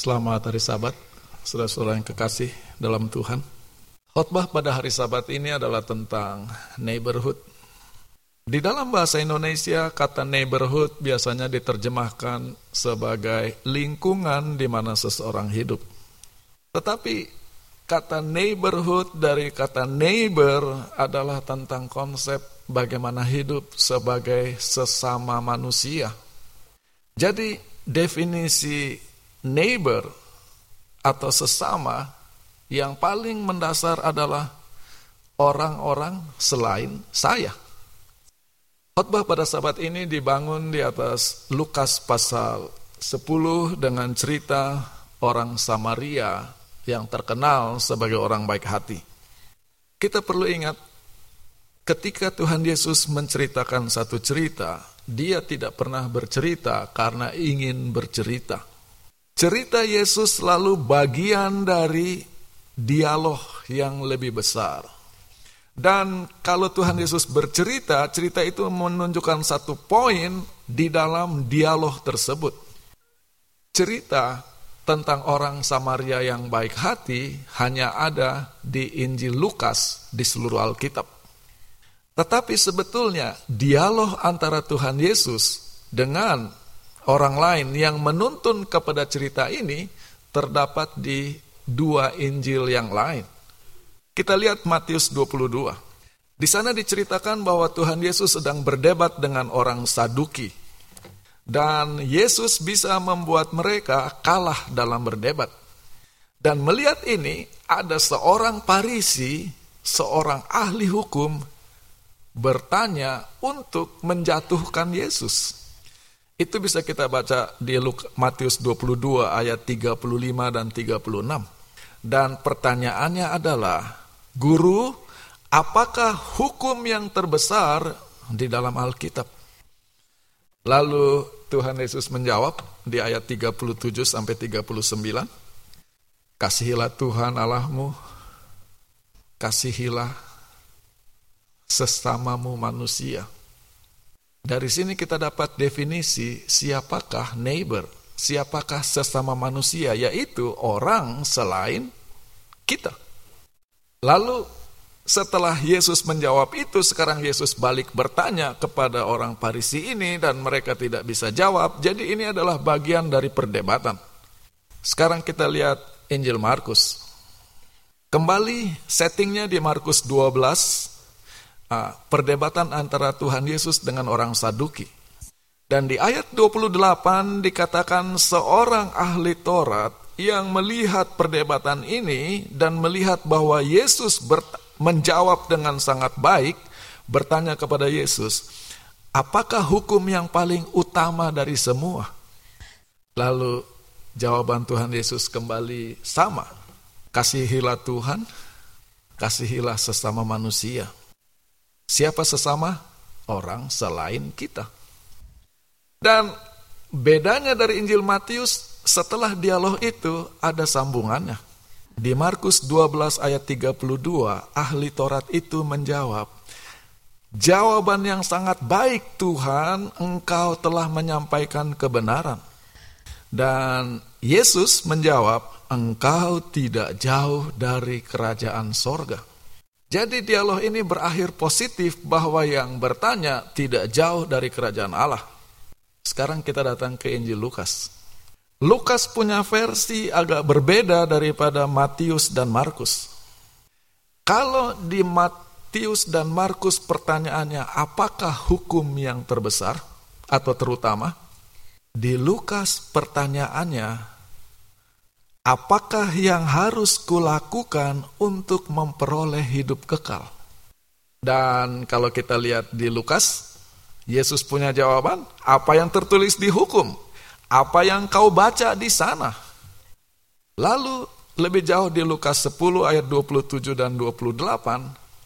Selamat hari Sabat, saudara-saudara yang kekasih dalam Tuhan. Khotbah pada hari Sabat ini adalah tentang neighborhood. Di dalam bahasa Indonesia, kata neighborhood biasanya diterjemahkan sebagai lingkungan di mana seseorang hidup. Tetapi kata neighborhood dari kata neighbor adalah tentang konsep bagaimana hidup sebagai sesama manusia. Jadi definisi neighbor atau sesama yang paling mendasar adalah orang-orang selain saya. Khotbah pada sahabat ini dibangun di atas Lukas pasal 10 dengan cerita orang Samaria yang terkenal sebagai orang baik hati. Kita perlu ingat ketika Tuhan Yesus menceritakan satu cerita, dia tidak pernah bercerita karena ingin bercerita. Cerita Yesus selalu bagian dari dialog yang lebih besar. Dan kalau Tuhan Yesus bercerita, cerita itu menunjukkan satu poin di dalam dialog tersebut. Cerita tentang orang Samaria yang baik hati hanya ada di Injil Lukas di seluruh Alkitab. Tetapi sebetulnya dialog antara Tuhan Yesus dengan orang lain yang menuntun kepada cerita ini terdapat di dua Injil yang lain. Kita lihat Matius 22. Di sana diceritakan bahwa Tuhan Yesus sedang berdebat dengan orang Saduki. Dan Yesus bisa membuat mereka kalah dalam berdebat. Dan melihat ini, ada seorang Parisi, seorang ahli hukum, bertanya untuk menjatuhkan Yesus. Itu bisa kita baca di Matius 22 ayat 35 dan 36. Dan pertanyaannya adalah, Guru, apakah hukum yang terbesar di dalam Alkitab? Lalu Tuhan Yesus menjawab di ayat 37 sampai 39, Kasihilah Tuhan Allahmu, kasihilah sesamamu manusia dari sini kita dapat definisi siapakah neighbor, siapakah sesama manusia, yaitu orang selain kita. Lalu setelah Yesus menjawab itu, sekarang Yesus balik bertanya kepada orang Parisi ini dan mereka tidak bisa jawab. Jadi ini adalah bagian dari perdebatan. Sekarang kita lihat Injil Markus. Kembali settingnya di Markus 12 uh, perdebatan antara Tuhan Yesus dengan orang Saduki. Dan di ayat 28 dikatakan seorang ahli Taurat yang melihat perdebatan ini dan melihat bahwa Yesus menjawab dengan sangat baik, bertanya kepada Yesus, apakah hukum yang paling utama dari semua? Lalu jawaban Tuhan Yesus kembali sama, kasihilah Tuhan, kasihilah sesama manusia. Siapa sesama? Orang selain kita. Dan bedanya dari Injil Matius, setelah dialog itu ada sambungannya. Di Markus 12 ayat 32, ahli Taurat itu menjawab, Jawaban yang sangat baik Tuhan, engkau telah menyampaikan kebenaran. Dan Yesus menjawab, engkau tidak jauh dari kerajaan sorga. Jadi dialog ini berakhir positif bahwa yang bertanya tidak jauh dari kerajaan Allah. Sekarang kita datang ke Injil Lukas. Lukas punya versi agak berbeda daripada Matius dan Markus. Kalau di Matius dan Markus pertanyaannya apakah hukum yang terbesar atau terutama? Di Lukas pertanyaannya Apakah yang harus kulakukan untuk memperoleh hidup kekal? Dan kalau kita lihat di Lukas, Yesus punya jawaban, apa yang tertulis di hukum? Apa yang kau baca di sana? Lalu lebih jauh di Lukas 10 ayat 27 dan 28,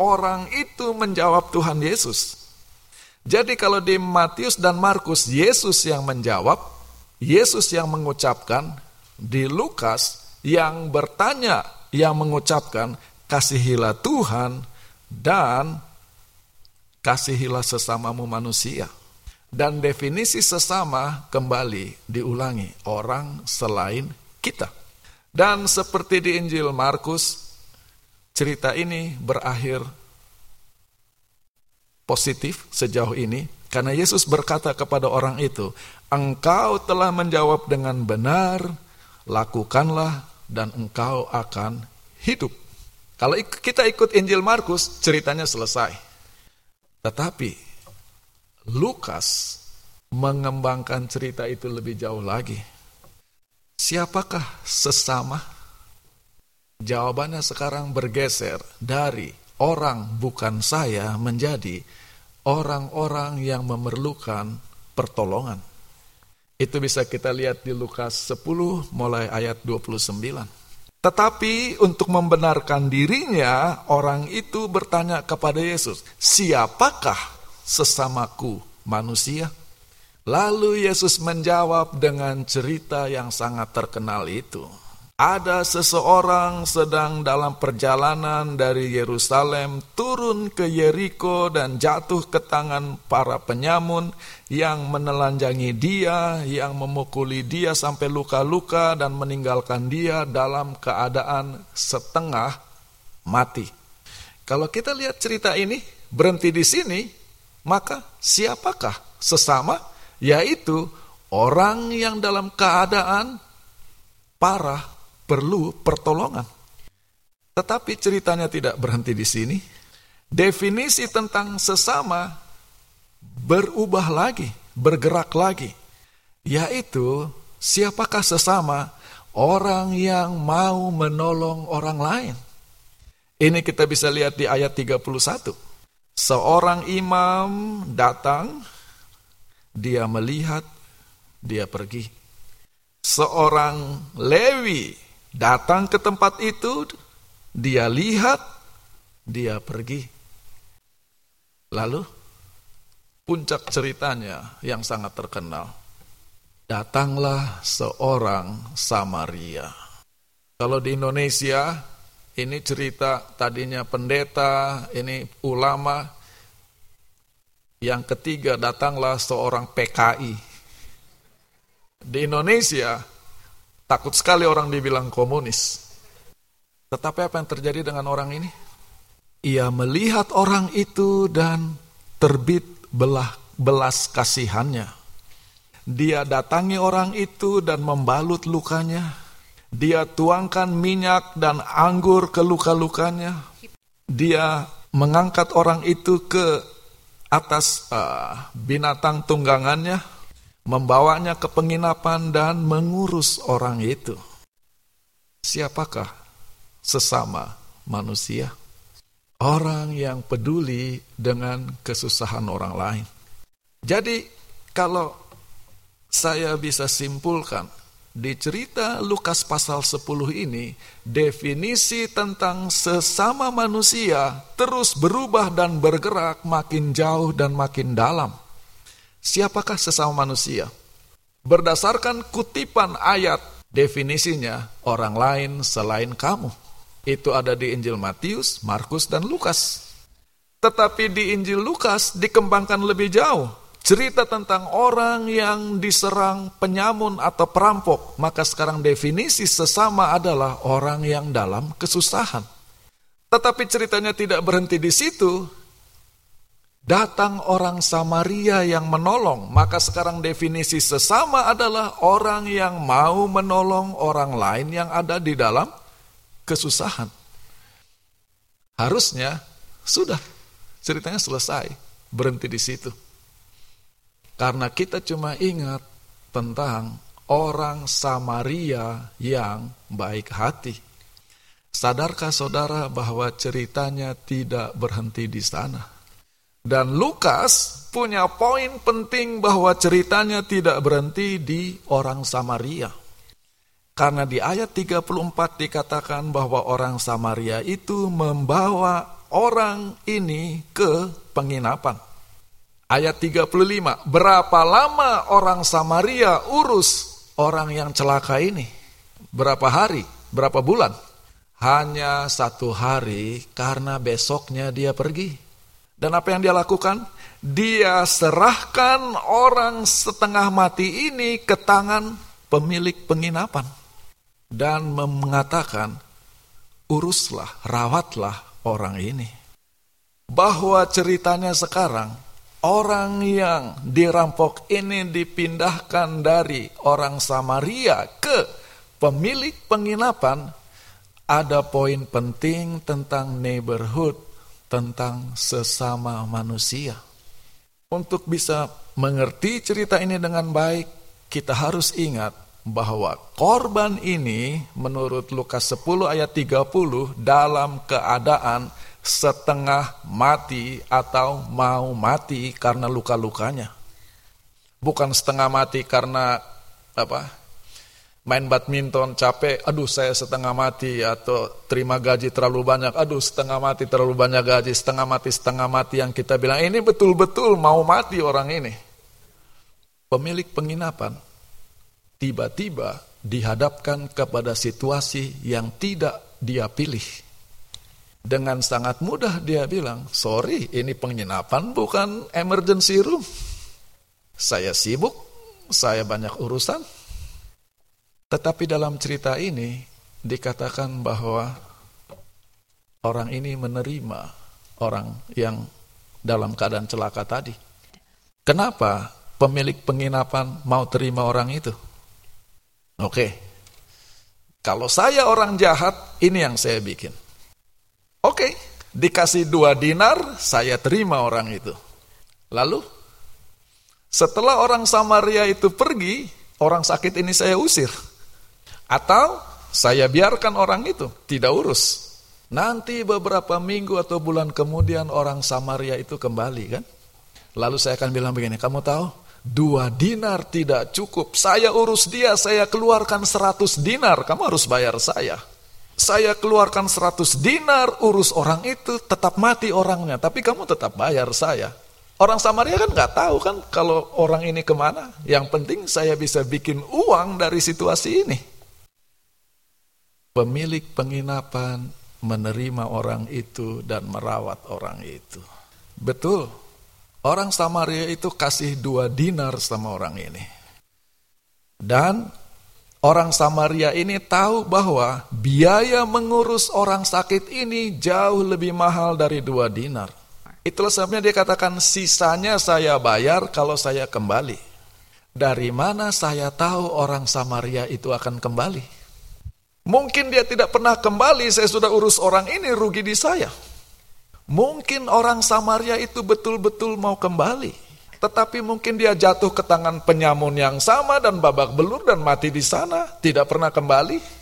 orang itu menjawab Tuhan Yesus. Jadi kalau di Matius dan Markus, Yesus yang menjawab, Yesus yang mengucapkan, di Lukas yang bertanya, yang mengucapkan, kasihilah Tuhan dan kasihilah sesamamu manusia. Dan definisi sesama kembali diulangi, orang selain kita. Dan seperti di Injil Markus, cerita ini berakhir positif sejauh ini karena Yesus berkata kepada orang itu, "Engkau telah menjawab dengan benar, lakukanlah dan engkau akan hidup." Kalau kita ikut Injil Markus, ceritanya selesai. Tetapi Lukas mengembangkan cerita itu lebih jauh lagi. Siapakah sesama? Jawabannya sekarang bergeser dari orang bukan saya menjadi orang-orang yang memerlukan pertolongan. Itu bisa kita lihat di Lukas 10 mulai ayat 29. Tetapi untuk membenarkan dirinya, orang itu bertanya kepada Yesus, "Siapakah sesamaku manusia?" Lalu Yesus menjawab dengan cerita yang sangat terkenal itu ada seseorang sedang dalam perjalanan dari Yerusalem turun ke Yeriko dan jatuh ke tangan para penyamun yang menelanjangi dia, yang memukuli dia sampai luka-luka dan meninggalkan dia dalam keadaan setengah mati. Kalau kita lihat cerita ini berhenti di sini, maka siapakah sesama? Yaitu orang yang dalam keadaan parah perlu pertolongan. Tetapi ceritanya tidak berhenti di sini. Definisi tentang sesama berubah lagi, bergerak lagi. Yaitu siapakah sesama? Orang yang mau menolong orang lain. Ini kita bisa lihat di ayat 31. Seorang imam datang, dia melihat, dia pergi. Seorang Lewi datang ke tempat itu, dia lihat, dia pergi. Lalu, puncak ceritanya yang sangat terkenal. Datanglah seorang Samaria. Kalau di Indonesia, ini cerita tadinya pendeta, ini ulama. Yang ketiga, datanglah seorang PKI. Di Indonesia, Takut sekali orang dibilang komunis. Tetapi apa yang terjadi dengan orang ini? Ia melihat orang itu dan terbit belah, belas kasihannya. Dia datangi orang itu dan membalut lukanya. Dia tuangkan minyak dan anggur ke luka-lukanya. Dia mengangkat orang itu ke atas uh, binatang tunggangannya membawanya ke penginapan dan mengurus orang itu. Siapakah sesama manusia? Orang yang peduli dengan kesusahan orang lain. Jadi, kalau saya bisa simpulkan di cerita Lukas pasal 10 ini, definisi tentang sesama manusia terus berubah dan bergerak makin jauh dan makin dalam. Siapakah sesama manusia? Berdasarkan kutipan ayat, definisinya orang lain selain kamu. Itu ada di Injil Matius, Markus, dan Lukas. Tetapi di Injil Lukas dikembangkan lebih jauh. Cerita tentang orang yang diserang penyamun atau perampok. Maka sekarang definisi sesama adalah orang yang dalam kesusahan. Tetapi ceritanya tidak berhenti di situ datang orang Samaria yang menolong, maka sekarang definisi sesama adalah orang yang mau menolong orang lain yang ada di dalam kesusahan. Harusnya sudah ceritanya selesai, berhenti di situ. Karena kita cuma ingat tentang orang Samaria yang baik hati. Sadarkah saudara bahwa ceritanya tidak berhenti di sana? Dan Lukas punya poin penting bahwa ceritanya tidak berhenti di orang Samaria. Karena di ayat 34 dikatakan bahwa orang Samaria itu membawa orang ini ke penginapan. Ayat 35, berapa lama orang Samaria urus orang yang celaka ini? Berapa hari? Berapa bulan? Hanya satu hari karena besoknya dia pergi. Dan apa yang dia lakukan? Dia serahkan orang setengah mati ini ke tangan pemilik penginapan. dan mengatakan, uruslah, rawatlah orang ini. Bahwa ceritanya sekarang, orang yang dirampok ini dipindahkan dari orang Samaria ke pemilik penginapan, ada poin penting tentang neighborhood, tentang sesama manusia. Untuk bisa mengerti cerita ini dengan baik, kita harus ingat bahwa korban ini menurut Lukas 10 ayat 30 dalam keadaan setengah mati atau mau mati karena luka-lukanya. Bukan setengah mati karena apa? Main badminton capek, aduh saya setengah mati atau terima gaji terlalu banyak, aduh setengah mati terlalu banyak gaji, setengah mati setengah mati yang kita bilang ini betul-betul mau mati orang ini. Pemilik penginapan tiba-tiba dihadapkan kepada situasi yang tidak dia pilih. Dengan sangat mudah dia bilang, sorry ini penginapan bukan emergency room. Saya sibuk, saya banyak urusan. Tetapi dalam cerita ini dikatakan bahwa orang ini menerima orang yang dalam keadaan celaka tadi. Kenapa pemilik penginapan mau terima orang itu? Oke. Kalau saya orang jahat, ini yang saya bikin. Oke, dikasih dua dinar, saya terima orang itu. Lalu, setelah orang Samaria itu pergi, orang sakit ini saya usir. Atau saya biarkan orang itu, tidak urus. Nanti beberapa minggu atau bulan kemudian orang Samaria itu kembali kan. Lalu saya akan bilang begini, kamu tahu Dua dinar tidak cukup. Saya urus dia, saya keluarkan seratus dinar. Kamu harus bayar saya. Saya keluarkan seratus dinar, urus orang itu, tetap mati orangnya. Tapi kamu tetap bayar saya. Orang Samaria kan nggak tahu kan kalau orang ini ke mana. Yang penting saya bisa bikin uang dari situasi ini. Pemilik penginapan menerima orang itu dan merawat orang itu. Betul, Orang Samaria itu kasih dua dinar sama orang ini. Dan orang Samaria ini tahu bahwa biaya mengurus orang sakit ini jauh lebih mahal dari dua dinar. Itulah sebabnya dia katakan sisanya saya bayar kalau saya kembali. Dari mana saya tahu orang Samaria itu akan kembali? Mungkin dia tidak pernah kembali, saya sudah urus orang ini, rugi di saya. Mungkin orang Samaria itu betul-betul mau kembali. Tetapi mungkin dia jatuh ke tangan penyamun yang sama dan babak belur dan mati di sana. Tidak pernah kembali.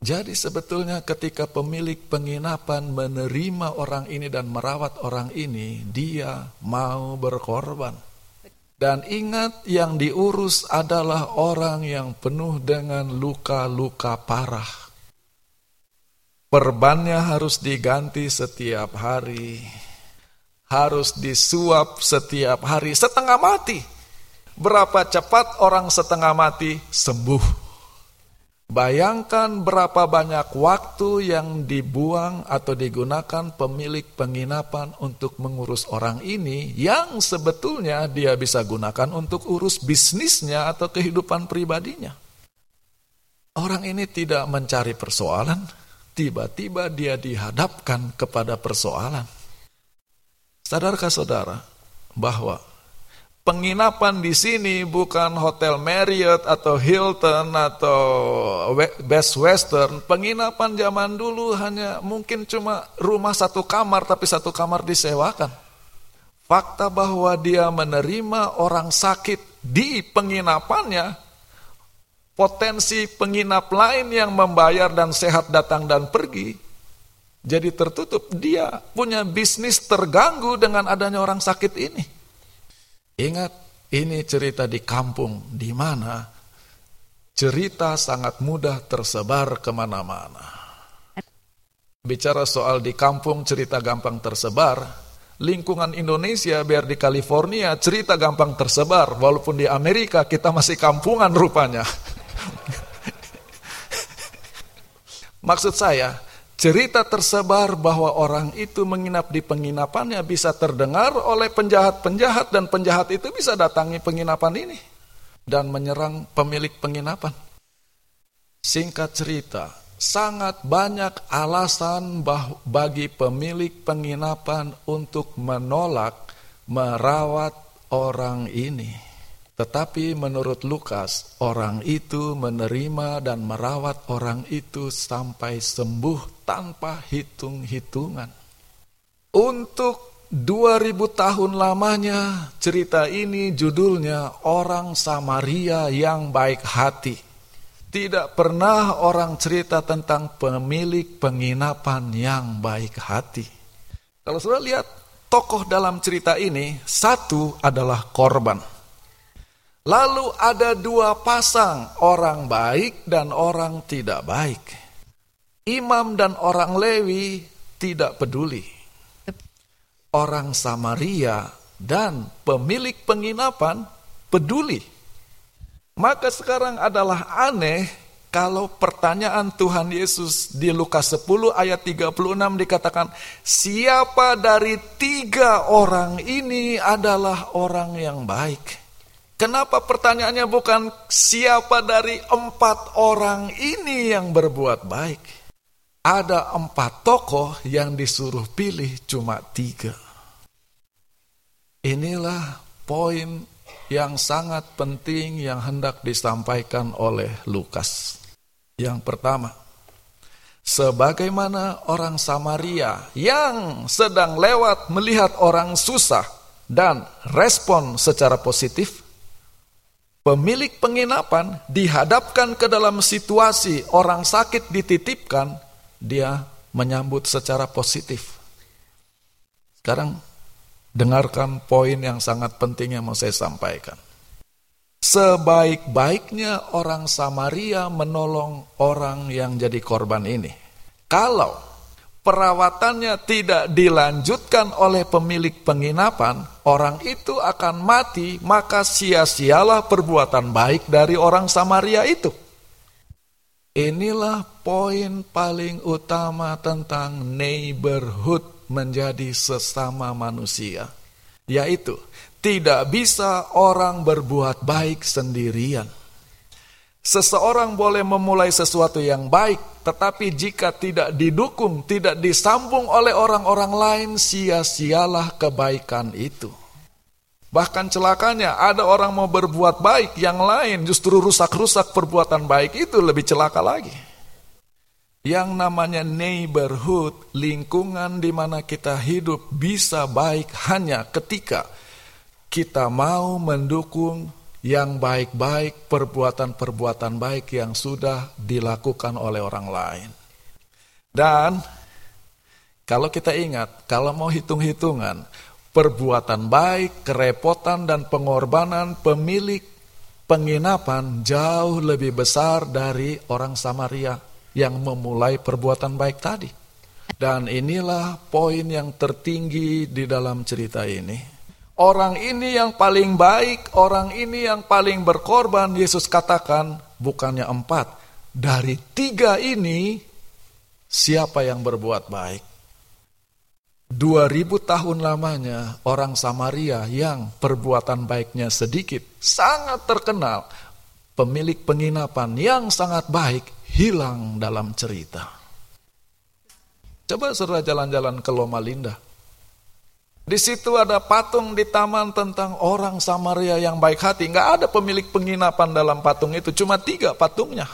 Jadi sebetulnya ketika pemilik penginapan menerima orang ini dan merawat orang ini, dia mau berkorban. Dan ingat yang diurus adalah orang yang penuh dengan luka-luka parah Perbannya harus diganti setiap hari. Harus disuap setiap hari. Setengah mati. Berapa cepat orang setengah mati sembuh. Bayangkan berapa banyak waktu yang dibuang atau digunakan pemilik penginapan untuk mengurus orang ini yang sebetulnya dia bisa gunakan untuk urus bisnisnya atau kehidupan pribadinya. Orang ini tidak mencari persoalan, tiba-tiba dia dihadapkan kepada persoalan. Sadarkah saudara bahwa penginapan di sini bukan hotel Marriott atau Hilton atau Best Western. Penginapan zaman dulu hanya mungkin cuma rumah satu kamar tapi satu kamar disewakan. Fakta bahwa dia menerima orang sakit di penginapannya potensi penginap lain yang membayar dan sehat datang dan pergi jadi tertutup. Dia punya bisnis terganggu dengan adanya orang sakit ini. Ingat, ini cerita di kampung di mana cerita sangat mudah tersebar ke mana-mana. Bicara soal di kampung cerita gampang tersebar, lingkungan Indonesia biar di California cerita gampang tersebar, walaupun di Amerika kita masih kampungan rupanya. Maksud saya, cerita tersebar bahwa orang itu menginap di penginapannya bisa terdengar oleh penjahat-penjahat dan penjahat itu bisa datangi penginapan ini dan menyerang pemilik penginapan. Singkat cerita, sangat banyak alasan bagi pemilik penginapan untuk menolak merawat orang ini. Tetapi menurut Lukas, orang itu menerima dan merawat orang itu sampai sembuh tanpa hitung-hitungan. Untuk 2000 tahun lamanya, cerita ini judulnya Orang Samaria yang Baik Hati. Tidak pernah orang cerita tentang pemilik penginapan yang baik hati. Kalau sudah lihat tokoh dalam cerita ini, satu adalah korban. Lalu ada dua pasang, orang baik dan orang tidak baik. Imam dan orang Lewi tidak peduli. Orang Samaria dan pemilik penginapan peduli. Maka sekarang adalah aneh kalau pertanyaan Tuhan Yesus di Lukas 10 ayat 36 dikatakan, siapa dari tiga orang ini adalah orang yang baik? Kenapa pertanyaannya bukan siapa dari empat orang ini yang berbuat baik? Ada empat tokoh yang disuruh pilih cuma tiga. Inilah poin yang sangat penting yang hendak disampaikan oleh Lukas. Yang pertama, sebagaimana orang Samaria yang sedang lewat melihat orang susah dan respon secara positif, pemilik penginapan dihadapkan ke dalam situasi orang sakit dititipkan, dia menyambut secara positif. Sekarang Dengarkan poin yang sangat penting yang mau saya sampaikan. Sebaik-baiknya orang Samaria menolong orang yang jadi korban ini. Kalau perawatannya tidak dilanjutkan oleh pemilik penginapan, orang itu akan mati, maka sia-sialah perbuatan baik dari orang Samaria itu. Inilah poin paling utama tentang neighborhood menjadi sesama manusia, yaitu tidak bisa orang berbuat baik sendirian. Seseorang boleh memulai sesuatu yang baik, tetapi jika tidak didukung, tidak disambung oleh orang-orang lain, sia-sialah kebaikan itu. Bahkan celakanya, ada orang mau berbuat baik, yang lain justru rusak-rusak perbuatan baik itu lebih celaka lagi. Yang namanya neighborhood, lingkungan di mana kita hidup bisa baik hanya ketika kita mau mendukung yang baik-baik, perbuatan-perbuatan baik yang sudah dilakukan oleh orang lain. Dan kalau kita ingat, kalau mau hitung-hitungan, perbuatan baik, kerepotan dan pengorbanan pemilik penginapan jauh lebih besar dari orang Samaria yang memulai perbuatan baik tadi. Dan inilah poin yang tertinggi di dalam cerita ini. Orang ini yang paling baik, orang ini yang paling berkorban, Yesus katakan bukannya empat. Dari tiga ini, siapa yang berbuat baik? Dua ribu tahun lamanya orang Samaria yang perbuatan baiknya sedikit, sangat terkenal. Pemilik penginapan yang sangat baik hilang dalam cerita. Coba saudara jalan-jalan ke Loma Linda. Di situ ada patung di taman tentang orang Samaria yang baik hati. Nggak ada pemilik penginapan dalam patung itu, cuma tiga patungnya.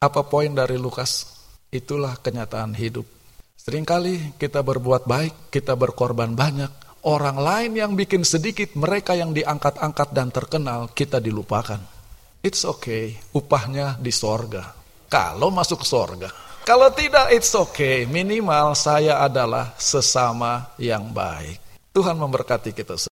Apa poin dari Lukas? Itulah kenyataan hidup. Seringkali kita berbuat baik, kita berkorban banyak. Orang lain yang bikin sedikit, mereka yang diangkat-angkat dan terkenal, kita dilupakan. It's okay, upahnya di sorga. Kalau masuk sorga. Kalau tidak, it's okay. Minimal saya adalah sesama yang baik. Tuhan memberkati kita semua.